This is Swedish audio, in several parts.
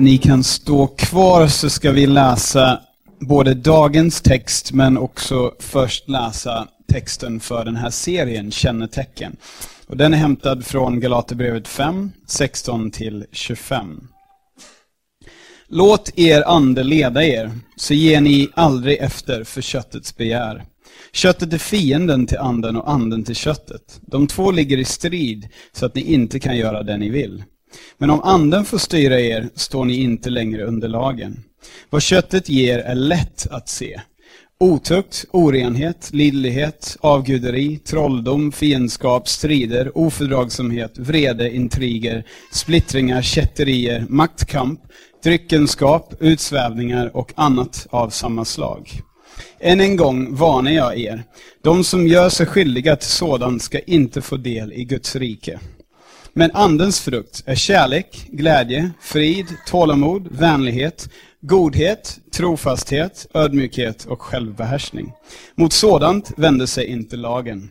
ni kan stå kvar så ska vi läsa både dagens text men också först läsa texten för den här serien, Kännetecken. Och den är hämtad från Galaterbrevet 5, 16-25. Låt er ande leda er, så ger ni aldrig efter för köttets begär. Köttet är fienden till anden och anden till köttet. De två ligger i strid så att ni inte kan göra det ni vill. Men om anden får styra er står ni inte längre under lagen. Vad köttet ger är lätt att se. Otukt, orenhet, lidlighet, avguderi, trolldom, fiendskap, strider, ofördragsamhet, vrede, intriger, splittringar, kätterier, maktkamp, dryckenskap, utsvävningar och annat av samma slag. Än en gång varnar jag er. De som gör sig skyldiga till sådant ska inte få del i Guds rike. Men andens frukt är kärlek, glädje, frid, tålamod, vänlighet, godhet, trofasthet, ödmjukhet och självbehärskning. Mot sådant vänder sig inte lagen.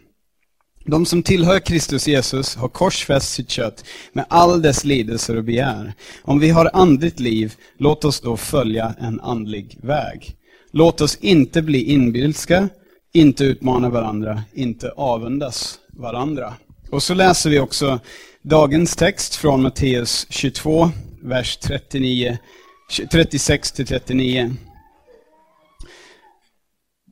De som tillhör Kristus Jesus har korsfäst sitt kött med all dess lidelser och begär. Om vi har andligt liv, låt oss då följa en andlig väg. Låt oss inte bli inbilska, inte utmana varandra, inte avundas varandra. Och så läser vi också dagens text från Matteus 22, vers 39, 36 39.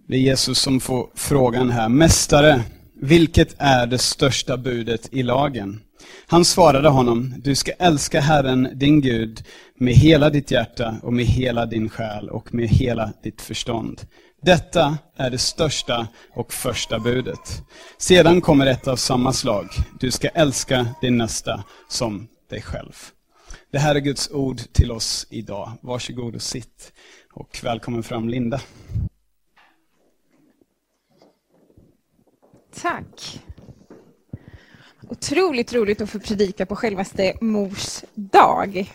Det är Jesus som får frågan här. Mästare, vilket är det största budet i lagen? Han svarade honom, du ska älska Herren, din Gud, med hela ditt hjärta och med hela din själ och med hela ditt förstånd. Detta är det största och första budet. Sedan kommer ett av samma slag. Du ska älska din nästa som dig själv. Det här är Guds ord till oss idag. Varsågod och sitt. Och välkommen fram Linda. Tack. Otroligt roligt att få predika på självaste mors dag.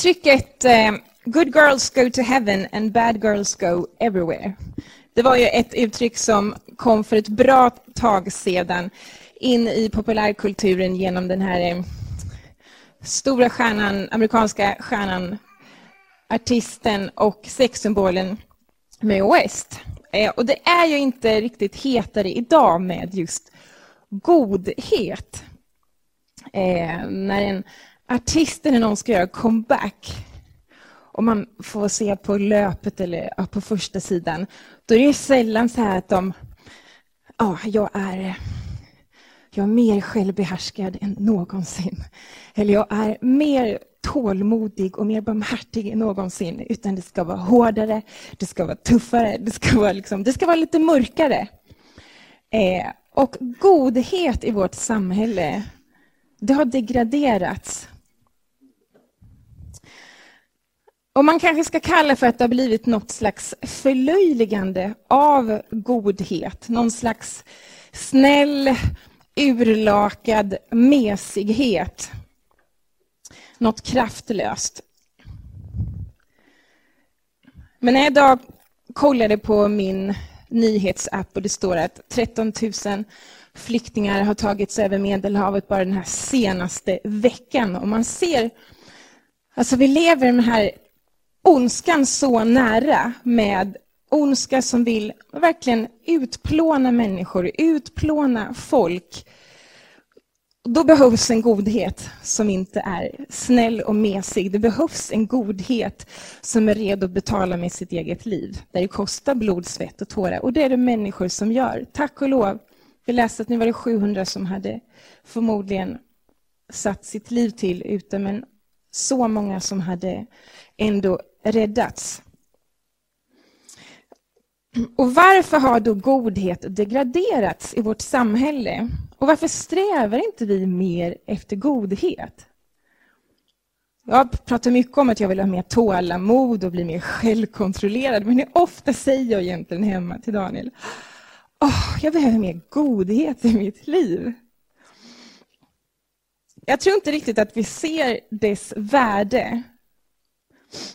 Uttrycket eh, Good girls go to heaven and bad girls go everywhere. Det var ju ett uttryck som kom för ett bra tag sedan in i populärkulturen genom den här eh, stora stjärnan, amerikanska stjärnan, artisten och sexsymbolen Mae West. Eh, och det är ju inte riktigt hetare idag med just godhet. När en artisten eller någon ska göra comeback och man får se på löpet eller på första sidan, då är det sällan så här att de, ja, jag är jag är mer självbehärskad än någonsin. Eller jag är mer tålmodig och mer barmhärtig än någonsin. Utan det ska vara hårdare, det ska vara tuffare, det ska vara, liksom, det ska vara lite mörkare. Eh, och godhet i vårt samhälle, det har degraderats. Och man kanske ska kalla för att det har blivit något slags förlöjligande av godhet. Någon slags snäll, urlakad mesighet. Något kraftlöst. Men när jag idag kollade på min nyhetsapp och det står att 13 000 flyktingar har tagits över Medelhavet bara den här senaste veckan. Och man ser, alltså vi lever med den här ondskan så nära med ondska som vill verkligen utplåna människor, utplåna folk. Då behövs en godhet som inte är snäll och mesig. Det behövs en godhet som är redo att betala med sitt eget liv. Där det kostar blod, svett och tårar. Och det är det människor som gör. Tack och lov. Vi läste att nu var det 700 som hade förmodligen satt sitt liv till ute, men så många som hade ändå räddats. Och varför har då godhet degraderats i vårt samhälle? Och varför strävar inte vi mer efter godhet? Jag pratar mycket om att jag vill ha mer tålamod och bli mer självkontrollerad. Men hur ofta säger jag egentligen hemma till Daniel? Oh, jag behöver mer godhet i mitt liv. Jag tror inte riktigt att vi ser dess värde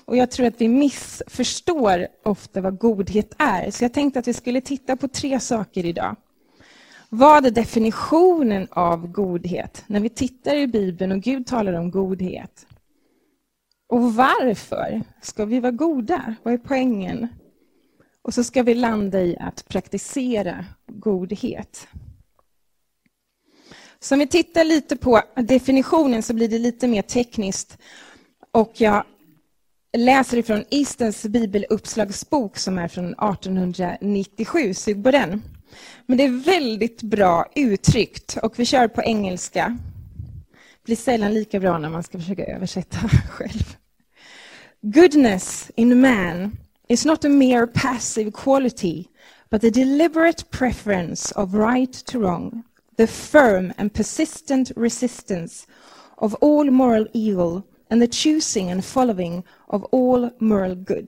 och jag tror att vi missförstår ofta vad godhet är. Så jag tänkte att vi skulle titta på tre saker idag. Vad är definitionen av godhet? När vi tittar i Bibeln och Gud talar om godhet. Och varför ska vi vara goda? Vad är poängen? Och så ska vi landa i att praktisera godhet. Så om vi tittar lite på definitionen så blir det lite mer tekniskt. Och jag läser ifrån Eastens bibeluppslagsbok som är från 1897. Sug på den. Men det är väldigt bra uttryckt och vi kör på engelska. Det blir sällan lika bra när man ska försöka översätta själv. Goodness in man is not a mere passive quality but the deliberate preference of right to wrong, the firm and persistent resistance of all moral evil and the choosing and following of all moral good.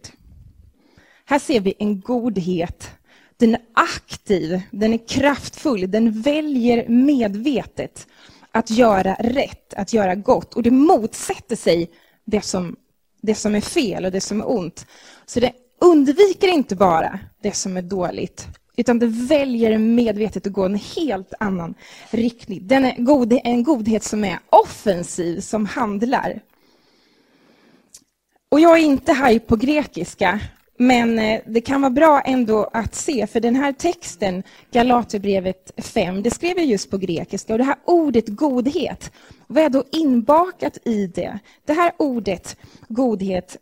Här ser vi en godhet den är aktiv, den är kraftfull, den väljer medvetet att göra rätt, att göra gott. Och det motsätter sig det som, det som är fel och det som är ont. Så det undviker inte bara det som är dåligt, utan det väljer medvetet att gå en helt annan riktning. Den är god, en godhet som är offensiv, som handlar. Och jag är inte haj på grekiska, men eh, det kan vara bra ändå att se, för den här texten, Galaterbrevet 5, det skrev jag just på grekiska. Och det här ordet godhet, vad är då inbakat i det? Det här ordet godhet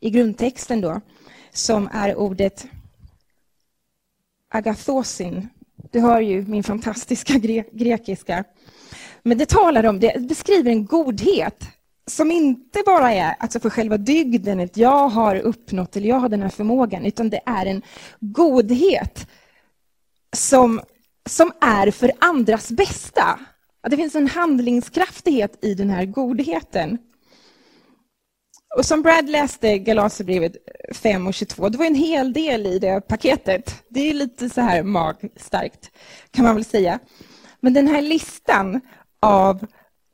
i grundtexten då, som är ordet agathosin. Du hör ju min fantastiska gre grekiska. Men det talar om, det beskriver en godhet som inte bara är alltså för själva dygden, att jag har uppnått eller jag har den här förmågan, utan det är en godhet som, som är för andras bästa. Det finns en handlingskraftighet i den här godheten. Och som Brad läste Galaterbrevet 5 och 22, det var en hel del i det paketet. Det är lite så här magstarkt, kan man väl säga. Men den här listan av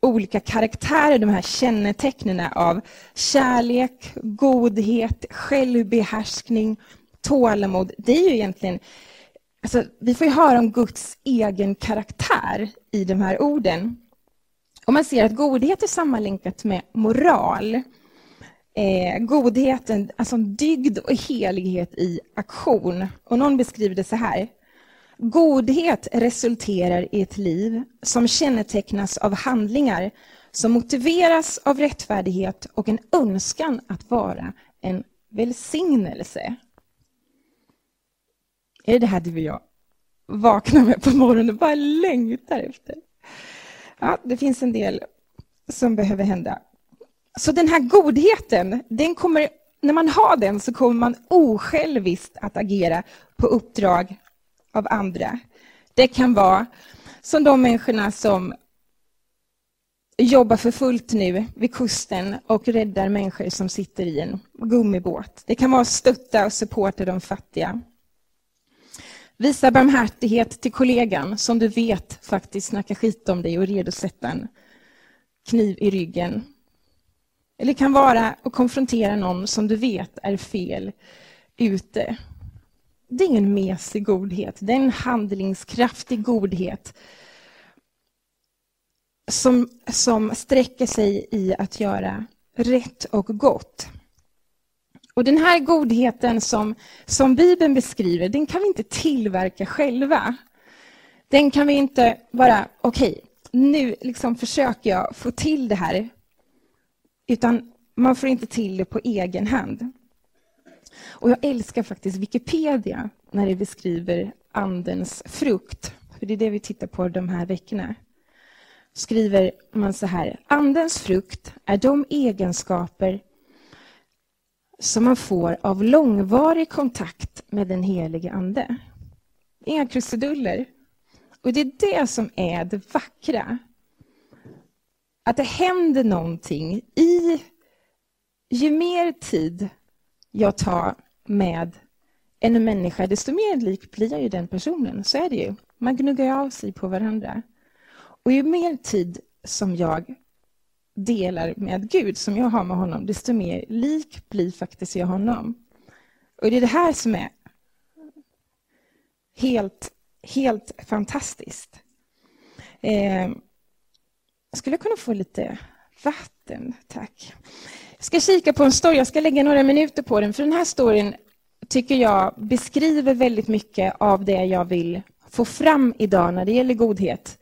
olika karaktärer, de här kännetecknen av kärlek, godhet, självbehärskning, tålamod. Det är ju egentligen... Alltså, vi får ju höra om Guds egen karaktär i de här orden. Och man ser att godhet är sammanlänkat med moral. Eh, godheten, alltså dygd och helighet i aktion. Och någon beskriver det så här. Godhet resulterar i ett liv som kännetecknas av handlingar som motiveras av rättfärdighet och en önskan att vara en välsignelse. Är det det här du och jag vaknar med på morgonen och bara längtar efter? Ja, det finns en del som behöver hända. Så den här godheten, den kommer, när man har den så kommer man osjälviskt att agera på uppdrag av andra. Det kan vara som de människorna som jobbar för fullt nu vid kusten och räddar människor som sitter i en gummibåt. Det kan vara att stötta och supporta de fattiga. Visa barmhärtighet till kollegan som du vet faktiskt snackar skit om dig och är redo att sätta en kniv i ryggen. Eller det kan vara att konfrontera någon som du vet är fel ute det är ingen mesig godhet, det är en handlingskraftig godhet som, som sträcker sig i att göra rätt och gott. Och Den här godheten som, som Bibeln beskriver, den kan vi inte tillverka själva. Den kan vi inte bara, okej, okay, nu liksom försöker jag få till det här. Utan man får inte till det på egen hand. Och jag älskar faktiskt Wikipedia när det beskriver andens frukt. För det är det vi tittar på de här veckorna. Skriver man så här. Andens frukt är de egenskaper som man får av långvarig kontakt med den helige Ande. Inga krusiduller. Och det är det som är det vackra. Att det händer någonting i... Ju mer tid jag tar med en människa, desto mer lik blir jag ju den personen. Så är det ju. Man gnuggar av sig på varandra. Och ju mer tid som jag delar med Gud, som jag har med honom, desto mer lik blir faktiskt jag honom. Och det är det här som är helt helt fantastiskt. Eh, skulle jag kunna få lite vatten, tack. Jag ska kika på en story, jag ska lägga några minuter på den, för den här storyn tycker jag beskriver väldigt mycket av det jag vill få fram idag när det gäller godhet.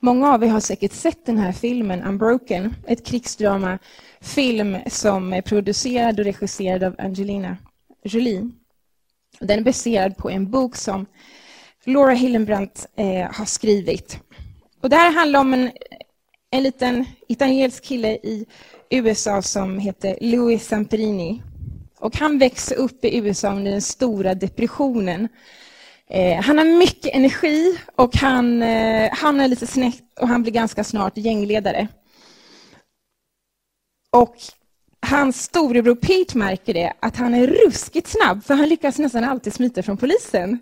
Många av er har säkert sett den här filmen Unbroken, ett krigsdrama-film som är producerad och regisserad av Angelina Jolie. Den är baserad på en bok som Laura Hillenbrandt eh, har skrivit. Och det här handlar om en, en liten italiensk kille i USA som heter Louis Samperini. Och han växer upp i USA under den stora depressionen. Eh, han har mycket energi och han, eh, hamnar lite snett och han blir ganska snart gängledare. Och hans storebror Pete märker det, att han är ruskigt snabb, för han lyckas nästan alltid smita från polisen.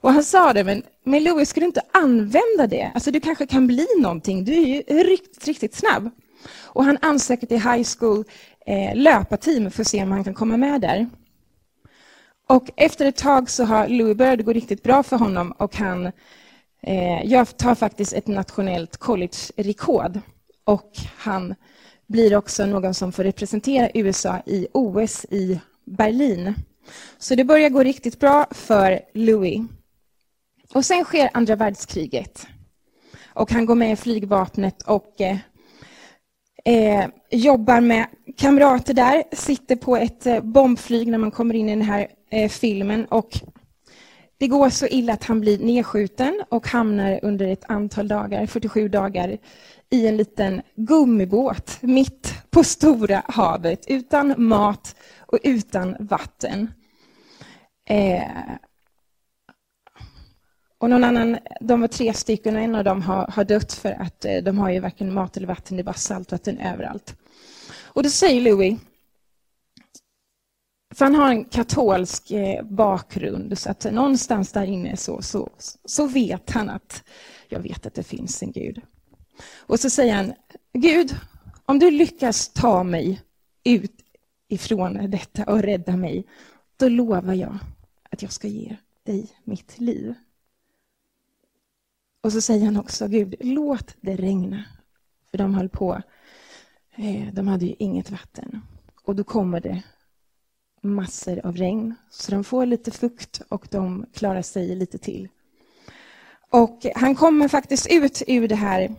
Och han sa det, men, men Louis, ska du inte använda det? Alltså du kanske kan bli någonting, du är ju riktigt, riktigt snabb. Och han ansöker till high school eh, löparteam för att se om han kan komma med där. Och efter ett tag så har Louis börjat gå riktigt bra för honom och han eh, tar faktiskt ett nationellt college-rekord. Och han blir också någon som får representera USA i OS i Berlin. Så det börjar gå riktigt bra för Louis. Och sen sker andra världskriget. Och han går med i flygvapnet och eh, eh, jobbar med kamrater där, sitter på ett eh, bombflyg när man kommer in i den här eh, filmen. Och det går så illa att han blir nedskjuten och hamnar under ett antal dagar, 47 dagar, i en liten gummibåt mitt på stora havet utan mat och utan vatten. Eh, och någon annan, de var tre stycken och en av dem har, har dött för att eh, de har ju varken mat eller vatten, det är bara saltvatten överallt. Och då säger Louis, för han har en katolsk eh, bakgrund, så att någonstans där inne så, så, så vet han att jag vet att det finns en Gud. Och så säger han, Gud, om du lyckas ta mig ut ifrån detta och rädda mig, då lovar jag att jag ska ge dig mitt liv. Och så säger han också, Gud, låt det regna. För de höll på, eh, de hade ju inget vatten. Och då kommer det massor av regn, så de får lite fukt och de klarar sig lite till. Och han kommer faktiskt ut ur det här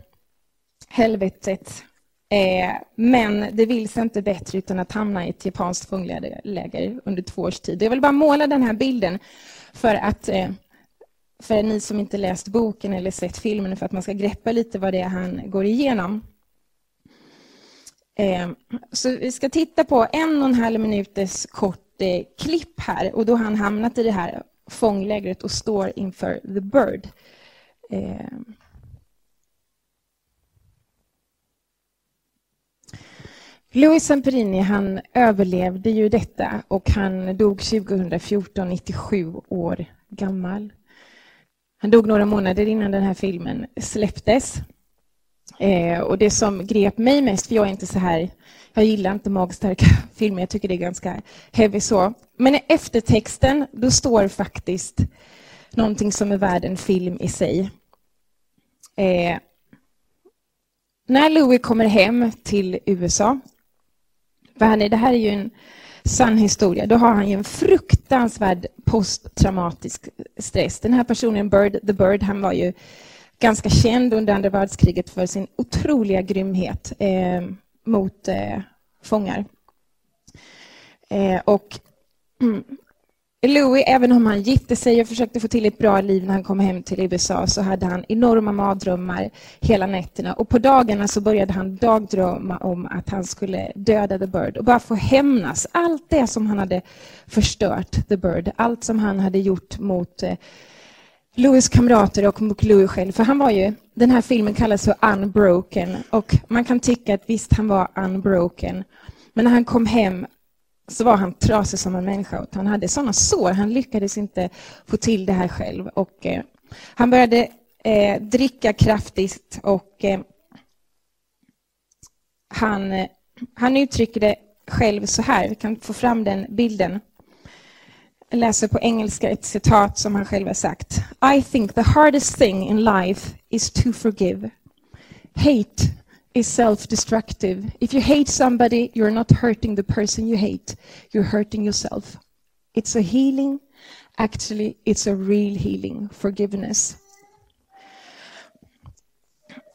helvetet. Eh, men det vill sig inte bättre utan att hamna i ett japanskt fångläger under två års tid. Jag vill bara måla den här bilden för att eh, för ni som inte läst boken eller sett filmen för att man ska greppa lite vad det är han går igenom. Ehm, så vi ska titta på en och en halv minuters kort eh, klipp här och då har han hamnat i det här fånglägret och står inför The Bird. Ehm. Louis Samperini han överlevde ju detta och han dog 2014, 97 år gammal. Han dog några månader innan den här filmen släpptes. Eh, och det som grep mig mest, för jag är inte så här, jag gillar inte magstarka filmer, jag tycker det är ganska heavy så. Men i eftertexten, då står faktiskt någonting som är värd en film i sig. Eh, när Louis kommer hem till USA för han är, det här är ju en sann historia. Då har han ju en fruktansvärd posttraumatisk stress. Den här personen, Bird, The Bird, han var ju ganska känd under andra världskriget för sin otroliga grymhet eh, mot eh, fångar. Eh, och mm, Louis, även om han gifte sig och försökte få till ett bra liv när han kom hem till USA, så hade han enorma mardrömmar hela nätterna. Och på dagarna så började han dagdrömma om att han skulle döda The Bird och bara få hämnas. Allt det som han hade förstört The Bird, allt som han hade gjort mot eh, Louis kamrater och mot Louis själv. För han var ju, den här filmen kallas för Unbroken och man kan tycka att visst, han var unbroken. Men när han kom hem så var han trasig som en människa. Han hade sådana sår. Han lyckades inte få till det här själv. Och, eh, han började eh, dricka kraftigt och eh, han, eh, han uttrycker det själv så här. Vi kan få fram den bilden. Jag läser på engelska ett citat som han själv har sagt. I think the hardest thing in life is to forgive. Hate is self-destructive. If you hate somebody, you're not hurting the person you hate. You're hurting yourself. It's a healing. Actually, it's a real healing, forgiveness.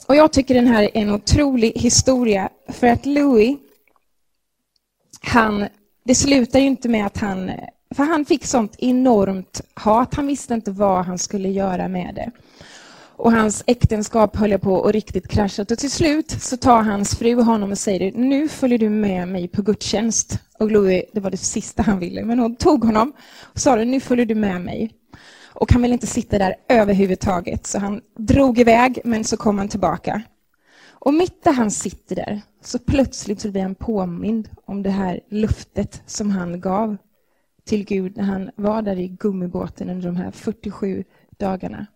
Och jag tycker den här är en otrolig historia för att Louis, han, det slutar ju inte med att han, för han fick sånt enormt hat, han visste inte vad han skulle göra med det. Och hans äktenskap höll på att riktigt krascha. Och till slut så tar hans fru honom och säger nu följer du med mig på gudstjänst. Och Louis, det var det sista han ville, men hon tog honom och sa nu följer du med mig. Och han ville inte sitta där överhuvudtaget, så han drog iväg, men så kom han tillbaka. Och mitt där han sitter där, så plötsligt så blir han påmind om det här luftet som han gav till Gud när han var där i gummibåten under de här 47 dagarna.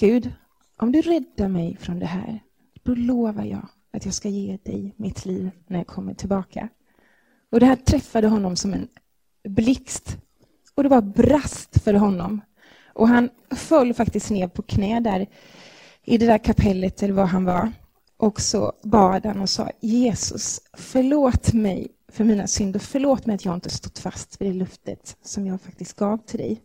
Gud, om du räddar mig från det här, då lovar jag att jag ska ge dig mitt liv när jag kommer tillbaka. Och det här träffade honom som en blixt. Och det var brast för honom. Och han föll faktiskt ner på knä där i det där kapellet eller var han var. Och så bad han och sa Jesus, förlåt mig för mina synder. Förlåt mig att jag inte stått fast vid det luftet som jag faktiskt gav till dig.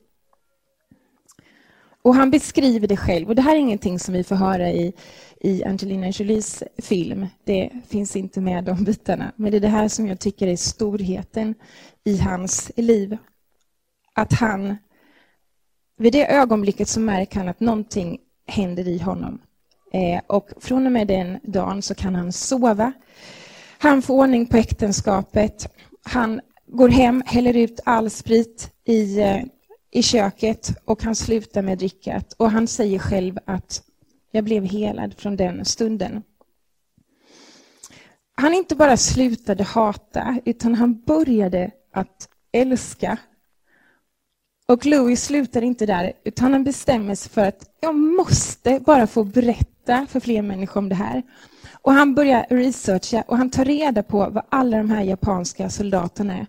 Och han beskriver det själv. Och det här är ingenting som vi får höra i, i Angelina Jolies film. Det finns inte med de bitarna. Men det är det här som jag tycker är storheten i hans liv. Att han, vid det ögonblicket så märker han att någonting händer i honom. Eh, och från och med den dagen så kan han sova. Han får ordning på äktenskapet. Han går hem, häller ut all sprit i, eh, i köket och han slutar med drickat. Och han säger själv att jag blev helad från den stunden. Han inte bara slutade hata, utan han började att älska. Och Louis slutar inte där, utan han bestämmer sig för att jag måste bara få berätta för fler människor om det här. Och han börjar researcha och han tar reda på vad alla de här japanska soldaterna är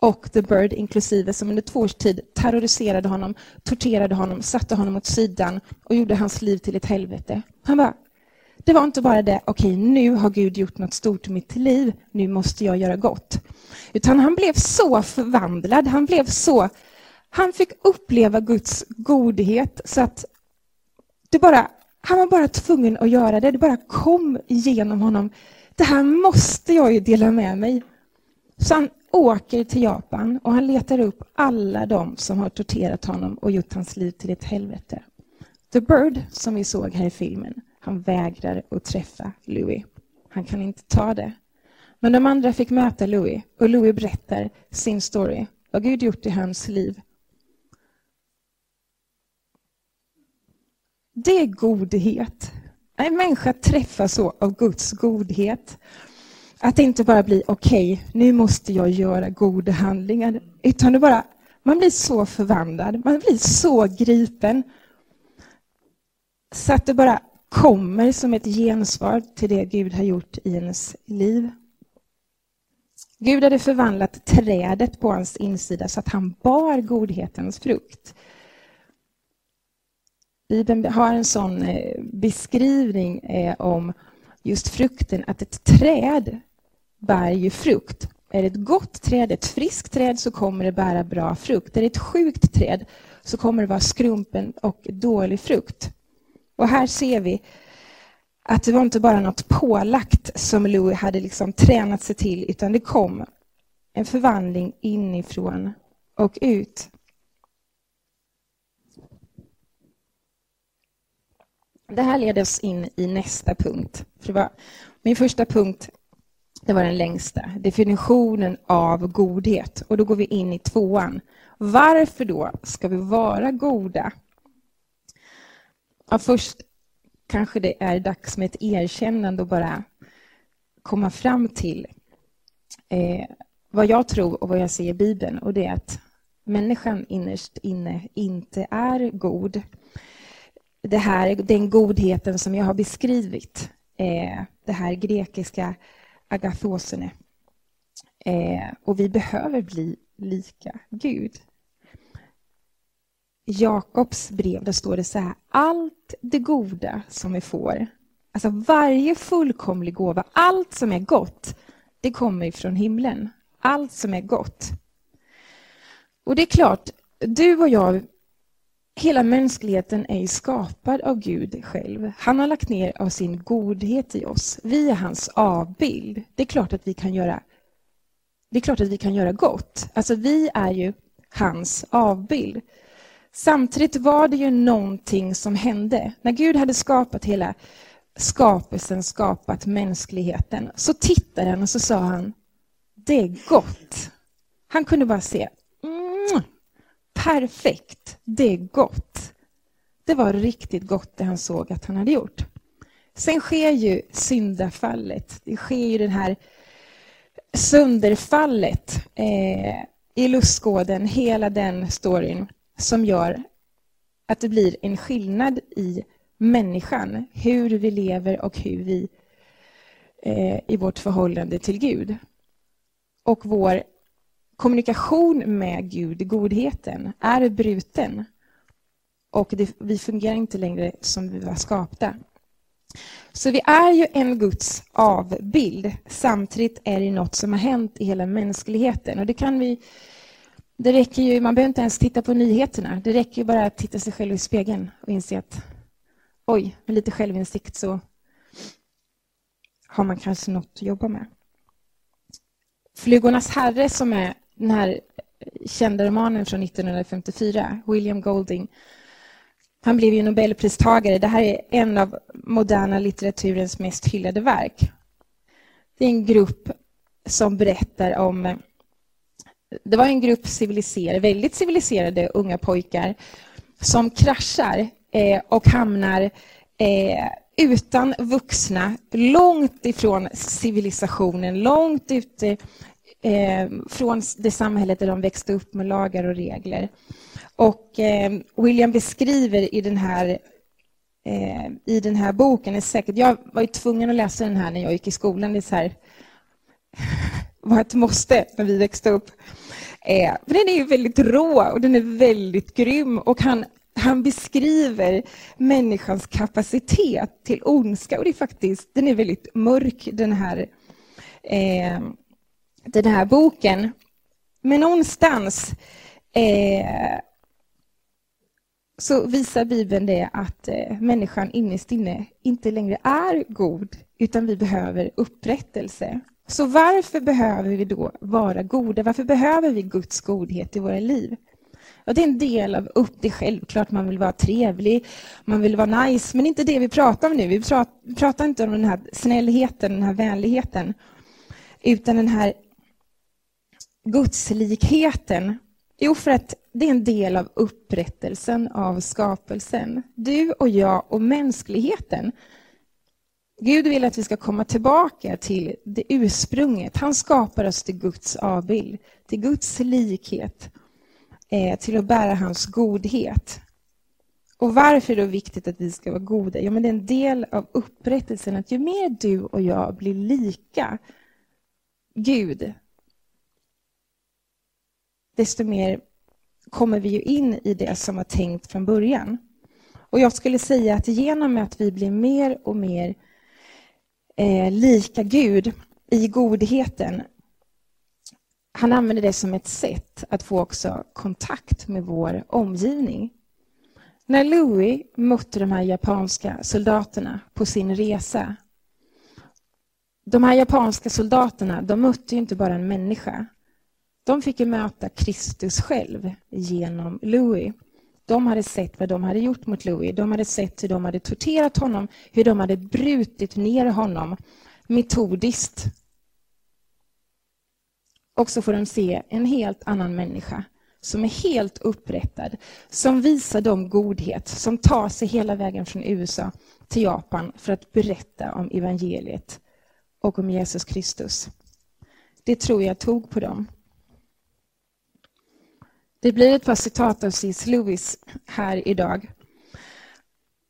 och The Bird inklusive, som under två års tid terroriserade honom, torterade honom, satte honom åt sidan och gjorde hans liv till ett helvete. Han bara, det var inte bara det, okej, nu har Gud gjort något stort i mitt liv, nu måste jag göra gott. Utan han blev så förvandlad, han blev så... Han fick uppleva Guds godhet så att det bara, han var bara tvungen att göra det, det bara kom igenom honom. Det här måste jag ju dela med mig. Så han åker till Japan och han letar upp alla de som har torterat honom och gjort hans liv till ett helvete. The Bird, som vi såg här i filmen, han vägrar att träffa Louis. Han kan inte ta det. Men de andra fick möta Louis och Louis berättar sin story, vad Gud gjort i hans liv. Det är godhet. En människa träffas så av Guds godhet. Att inte bara bli okej, okay, nu måste jag göra goda handlingar. Utan det bara, man blir så förvandlad, man blir så gripen. Så att det bara kommer som ett gensvar till det Gud har gjort i ens liv. Gud hade förvandlat trädet på hans insida så att han bar godhetens frukt. Bibeln har en sån eh, beskrivning eh, om just frukten, att ett träd bär ju frukt. Är det ett gott träd, ett friskt träd, så kommer det bära bra frukt. Är det ett sjukt träd så kommer det vara skrumpen och dålig frukt. Och här ser vi att det var inte bara något pålagt som Louis hade liksom tränat sig till, utan det kom en förvandling inifrån och ut. Det här leder oss in i nästa punkt. För det var min första punkt det var den längsta. Definitionen av godhet. Och då går vi in i tvåan. Varför då ska vi vara goda? Ja, först kanske det är dags med ett erkännande och bara komma fram till eh, vad jag tror och vad jag ser i Bibeln. Och det är att människan innerst inne inte är god. Det här, den godheten som jag har beskrivit, eh, det här grekiska agathosene. Eh, och vi behöver bli lika Gud. I Jakobs brev där står det så här, allt det goda som vi får, alltså varje fullkomlig gåva, allt som är gott, det kommer ifrån himlen. Allt som är gott. Och det är klart, du och jag, hela mänskligheten är skapad av Gud själv. Han har lagt ner av sin godhet i oss. Vi är hans avbild. Det är klart att vi kan göra det är klart att vi kan göra gott. Alltså vi är ju hans avbild. Samtidigt var det ju någonting som hände. När Gud hade skapat hela skapelsen, skapat mänskligheten, så tittade han och så sa han, det är gott. Han kunde bara se, mm, perfekt, det är gott. Det var riktigt gott det han såg att han hade gjort. Sen sker ju syndafallet. Det sker ju det här sönderfallet eh, i lustgården, hela den storyn som gör att det blir en skillnad i människan, hur vi lever och hur vi eh, i vårt förhållande till Gud. Och vår kommunikation med Gud, godheten, är bruten. Och det, vi fungerar inte längre som vi var skapta. Så vi är ju en Guds avbild. Samtidigt är det något som har hänt i hela mänskligheten. Och det kan vi... Det räcker ju, man behöver inte ens titta på nyheterna. Det räcker ju bara att titta sig själv i spegeln och inse att oj, med lite självinsikt så har man kanske något att jobba med. Flugornas herre, som är den här kända romanen från 1954, William Golding, han blev ju Nobelpristagare. Det här är en av moderna litteraturens mest hyllade verk. Det är en grupp som berättar om... Eh, det var en grupp civiliserade, väldigt civiliserade unga pojkar som kraschar eh, och hamnar eh, utan vuxna, långt ifrån civilisationen, långt ute eh, från det samhället där de växte upp med lagar och regler. Och eh, William beskriver i den här eh, i den här boken, är säkert, jag var ju tvungen att läsa den här när jag gick i skolan, det är så här, var ett måste när vi växte upp. Eh, den är ju väldigt rå och den är väldigt grym och han, han beskriver människans kapacitet till ondska och det är faktiskt, den är väldigt mörk den här, eh, den här boken. Men någonstans eh, så visar Bibeln det att eh, människan innerst inne inte längre är god, utan vi behöver upprättelse. Så varför behöver vi då vara goda? Varför behöver vi Guds godhet i våra liv? Ja, det är en del av upp. Det är självklart man vill vara trevlig, man vill vara nice, men inte det vi pratar om nu. Vi pratar inte om den här snällheten, den här vänligheten, utan den här gudslikheten Jo, för att det är en del av upprättelsen av skapelsen. Du och jag och mänskligheten. Gud vill att vi ska komma tillbaka till det ursprunget. Han skapar oss till Guds avbild, till Guds likhet, eh, till att bära hans godhet. Och varför är det viktigt att vi ska vara goda? Jo, men det är en del av upprättelsen att ju mer du och jag blir lika Gud, desto mer kommer vi ju in i det som var tänkt från början. Och jag skulle säga att genom att vi blir mer och mer eh, lika Gud i godheten, han använder det som ett sätt att få också kontakt med vår omgivning. När Louis mötte de här japanska soldaterna på sin resa, de här japanska soldaterna, de mötte inte bara en människa, de fick ju möta Kristus själv genom Louis. De hade sett vad de hade gjort mot Louis. De hade sett hur de hade torterat honom, hur de hade brutit ner honom metodiskt. Och så får de se en helt annan människa som är helt upprättad, som visar dem godhet, som tar sig hela vägen från USA till Japan för att berätta om evangeliet och om Jesus Kristus. Det tror jag tog på dem. Det blir ett par citat av C.S. Lewis här idag.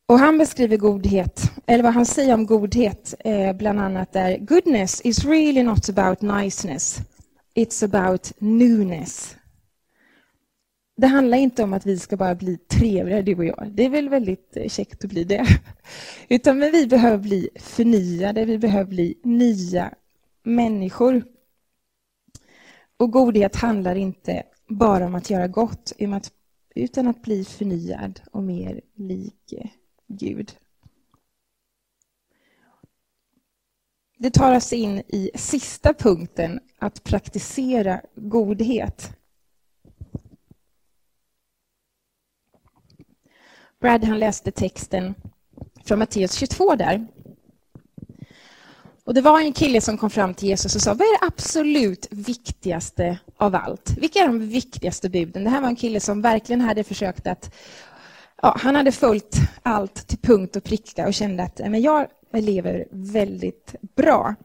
Och han beskriver godhet, eller vad han säger om godhet, eh, bland annat är Goodness is really not about niceness. It's about newness. Det handlar inte om att vi ska bara bli trevligare, du och jag. Det är väl väldigt eh, käckt att bli det. Utan men vi behöver bli förnyade, vi behöver bli nya människor. Och godhet handlar inte bara om att göra gott, utan att bli förnyad och mer lik eh, Gud. Det tar oss in i sista punkten, att praktisera godhet. Brad han läste texten från Matteus 22 där. Och Det var en kille som kom fram till Jesus och sa, vad är det absolut viktigaste av allt? Vilka är de viktigaste buden? Det här var en kille som verkligen hade försökt att... Ja, han hade följt allt till punkt och pricka och kände att men jag lever väldigt bra.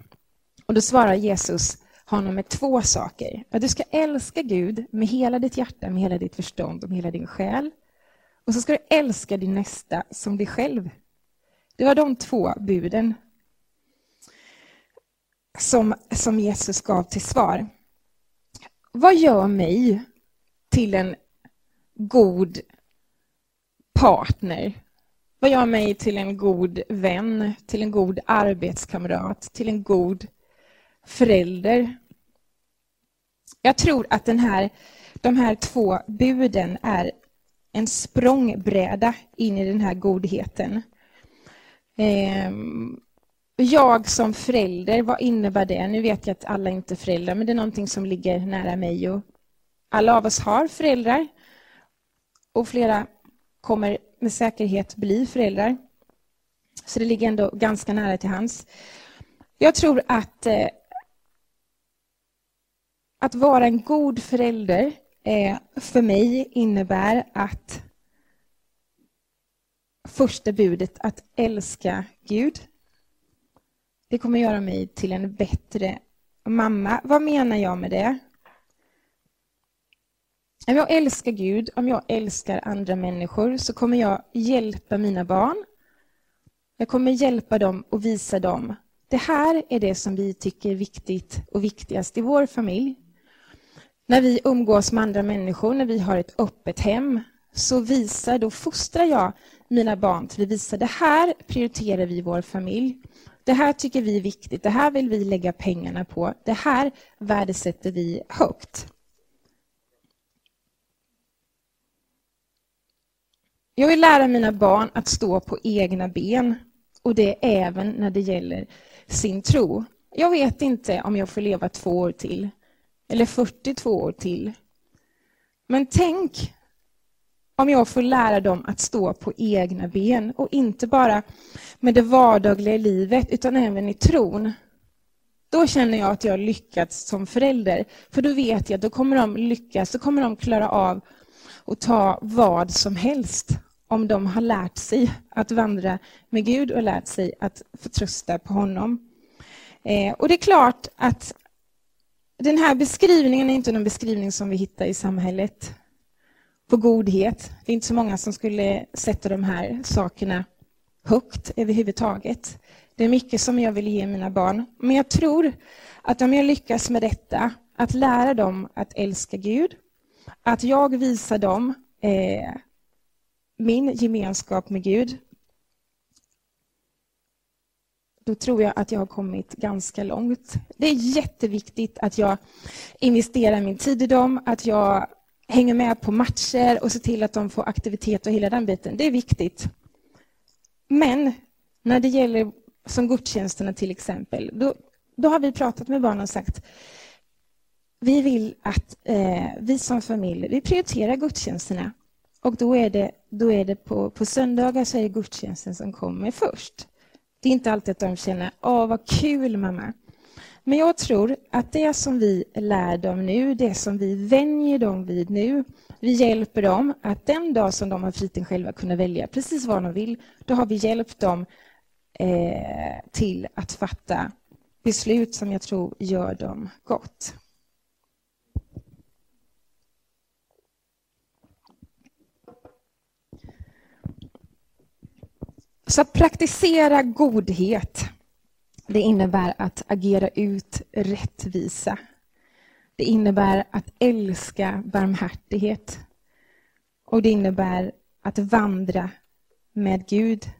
Och Då svarar Jesus honom med två saker. Att du ska älska Gud med hela ditt hjärta, med hela ditt förstånd och med hela din själ. Och så ska du älska din nästa som dig själv. Det var de två buden som, som Jesus gav till svar. Vad gör mig till en god partner? Vad gör mig till en god vän, till en god arbetskamrat, till en god förälder? Jag tror att den här, de här två buden är en språngbräda in i den här godheten. Ehm, jag som förälder, vad innebär det? Nu vet jag att alla inte är föräldrar, men det är någonting som ligger nära mig. Och alla av oss har föräldrar. Och flera kommer med säkerhet bli föräldrar. Så det ligger ändå ganska nära till hands. Jag tror att eh, att vara en god förälder eh, för mig innebär att första budet, att älska Gud, det kommer göra mig till en bättre mamma. Vad menar jag med det? Om jag älskar Gud, om jag älskar andra människor så kommer jag hjälpa mina barn. Jag kommer hjälpa dem och visa dem. Det här är det som vi tycker är viktigt och viktigast i vår familj. När vi umgås med andra människor, när vi har ett öppet hem, så visar, då fostrar jag mina barn till att visa det här prioriterar vi i vår familj. Det här tycker vi är viktigt, det här vill vi lägga pengarna på, det här värdesätter vi högt. Jag vill lära mina barn att stå på egna ben och det även när det gäller sin tro. Jag vet inte om jag får leva två år till eller 42 år till. Men tänk om jag får lära dem att stå på egna ben och inte bara med det vardagliga livet utan även i tron. Då känner jag att jag har lyckats som förälder. För då vet jag att då kommer de lyckas, då kommer de klara av att ta vad som helst om de har lärt sig att vandra med Gud och lärt sig att förtrösta på honom. Eh, och det är klart att den här beskrivningen är inte någon beskrivning som vi hittar i samhället på godhet. Det är inte så många som skulle sätta de här sakerna högt överhuvudtaget. Det är mycket som jag vill ge mina barn. Men jag tror att om jag lyckas med detta, att lära dem att älska Gud, att jag visar dem eh, min gemenskap med Gud, då tror jag att jag har kommit ganska långt. Det är jätteviktigt att jag investerar min tid i dem, att jag hänger med på matcher och ser till att de får aktivitet och hela den biten. Det är viktigt. Men när det gäller som gudstjänsterna till exempel, då, då har vi pratat med barnen och sagt vi vill att eh, vi som familj vi prioriterar gudstjänsterna. Och då är det, då är det på, på söndagar så är det gudstjänsten som kommer först. Det är inte alltid att de känner åh vad kul mamma. Men jag tror att det som vi lär dem nu, det som vi vänjer dem vid nu, vi hjälper dem att den dag som de har fritiden själva kunna välja precis vad de vill, då har vi hjälpt dem eh, till att fatta beslut som jag tror gör dem gott. Så att praktisera godhet, det innebär att agera ut rättvisa. Det innebär att älska barmhärtighet. Och det innebär att vandra med Gud.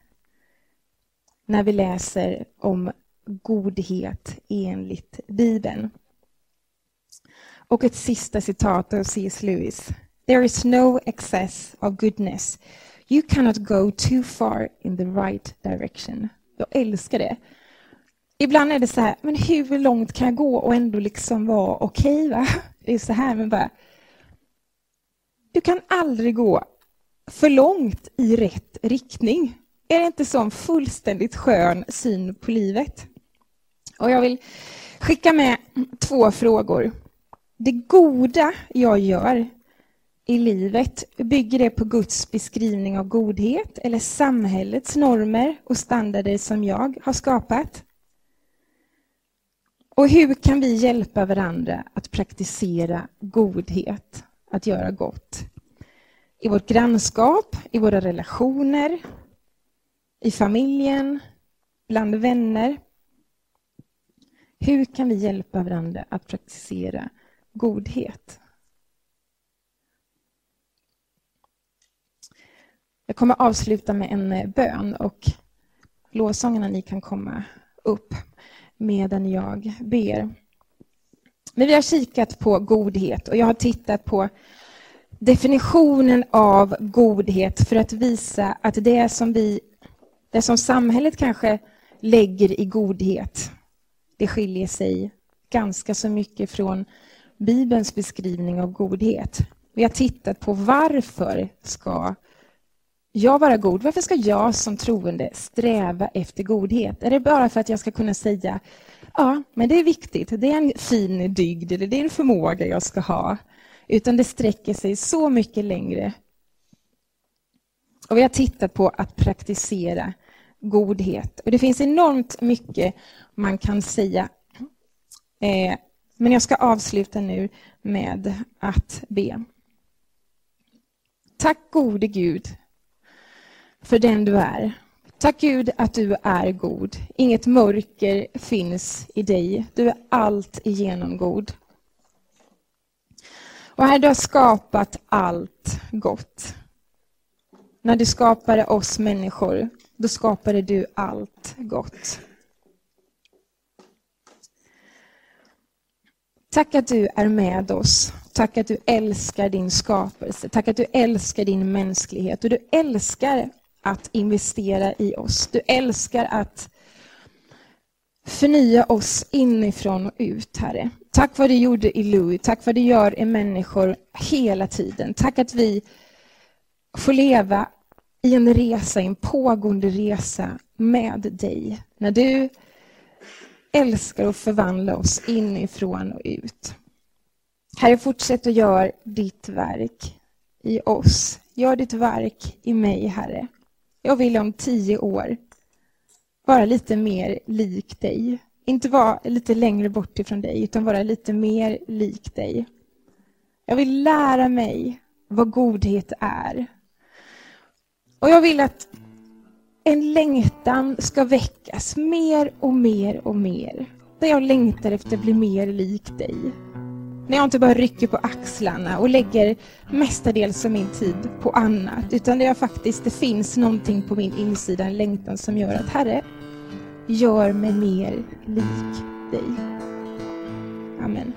När vi läser om godhet enligt Bibeln. Och ett sista citat av C.S. Lewis. There is no excess of goodness. You cannot go too far in the right direction. Jag älskar det. Ibland är det så här, men hur långt kan jag gå och ändå liksom vara okej? Okay, Det är så här, men bara... Du kan aldrig gå för långt i rätt riktning. Är det inte sån fullständigt skön syn på livet? Och jag vill skicka med två frågor. Det goda jag gör i livet, bygger det på Guds beskrivning av godhet eller samhällets normer och standarder som jag har skapat? Och hur kan vi hjälpa varandra att praktisera godhet, att göra gott? I vårt grannskap, i våra relationer, i familjen, bland vänner. Hur kan vi hjälpa varandra att praktisera godhet? Jag kommer avsluta med en bön och lovsångarna ni kan komma upp medan jag ber. Men vi har kikat på godhet och jag har tittat på definitionen av godhet för att visa att det som, vi, det som samhället kanske lägger i godhet, det skiljer sig ganska så mycket från Bibelns beskrivning av godhet. Vi har tittat på varför ska jag vara god? Varför ska jag som troende sträva efter godhet? Är det bara för att jag ska kunna säga ja, men det är viktigt, det är en fin dygd, eller det är en förmåga jag ska ha? Utan det sträcker sig så mycket längre. Och vi har tittat på att praktisera godhet. Och det finns enormt mycket man kan säga. Eh, men jag ska avsluta nu med att be. Tack gode Gud för den du är. Tack Gud att du är god. Inget mörker finns i dig. Du är allt igenom god. Och här du har skapat allt gott. När du skapade oss människor, då skapade du allt gott. Tack att du är med oss. Tack att du älskar din skapelse. Tack att du älskar din mänsklighet. Och du älskar att investera i oss. Du älskar att förnya oss inifrån och ut, Herre. Tack vad du gjorde i Louis, tack vad du gör i människor hela tiden. Tack att vi får leva i en resa, en pågående resa med dig. När du älskar att förvandla oss inifrån och ut. Herre, fortsätt att göra ditt verk i oss. Gör ditt verk i mig, Herre. Jag vill om tio år vara lite mer lik dig. Inte vara lite längre bort ifrån dig, utan vara lite mer lik dig. Jag vill lära mig vad godhet är. Och jag vill att en längtan ska väckas mer och mer och mer. Där jag längtar efter att bli mer lik dig. När jag inte bara rycker på axlarna och lägger mestadels av min tid på annat, utan där jag faktiskt, det finns någonting på min insida, en längtan som gör att Herre, gör mig mer lik dig. Amen.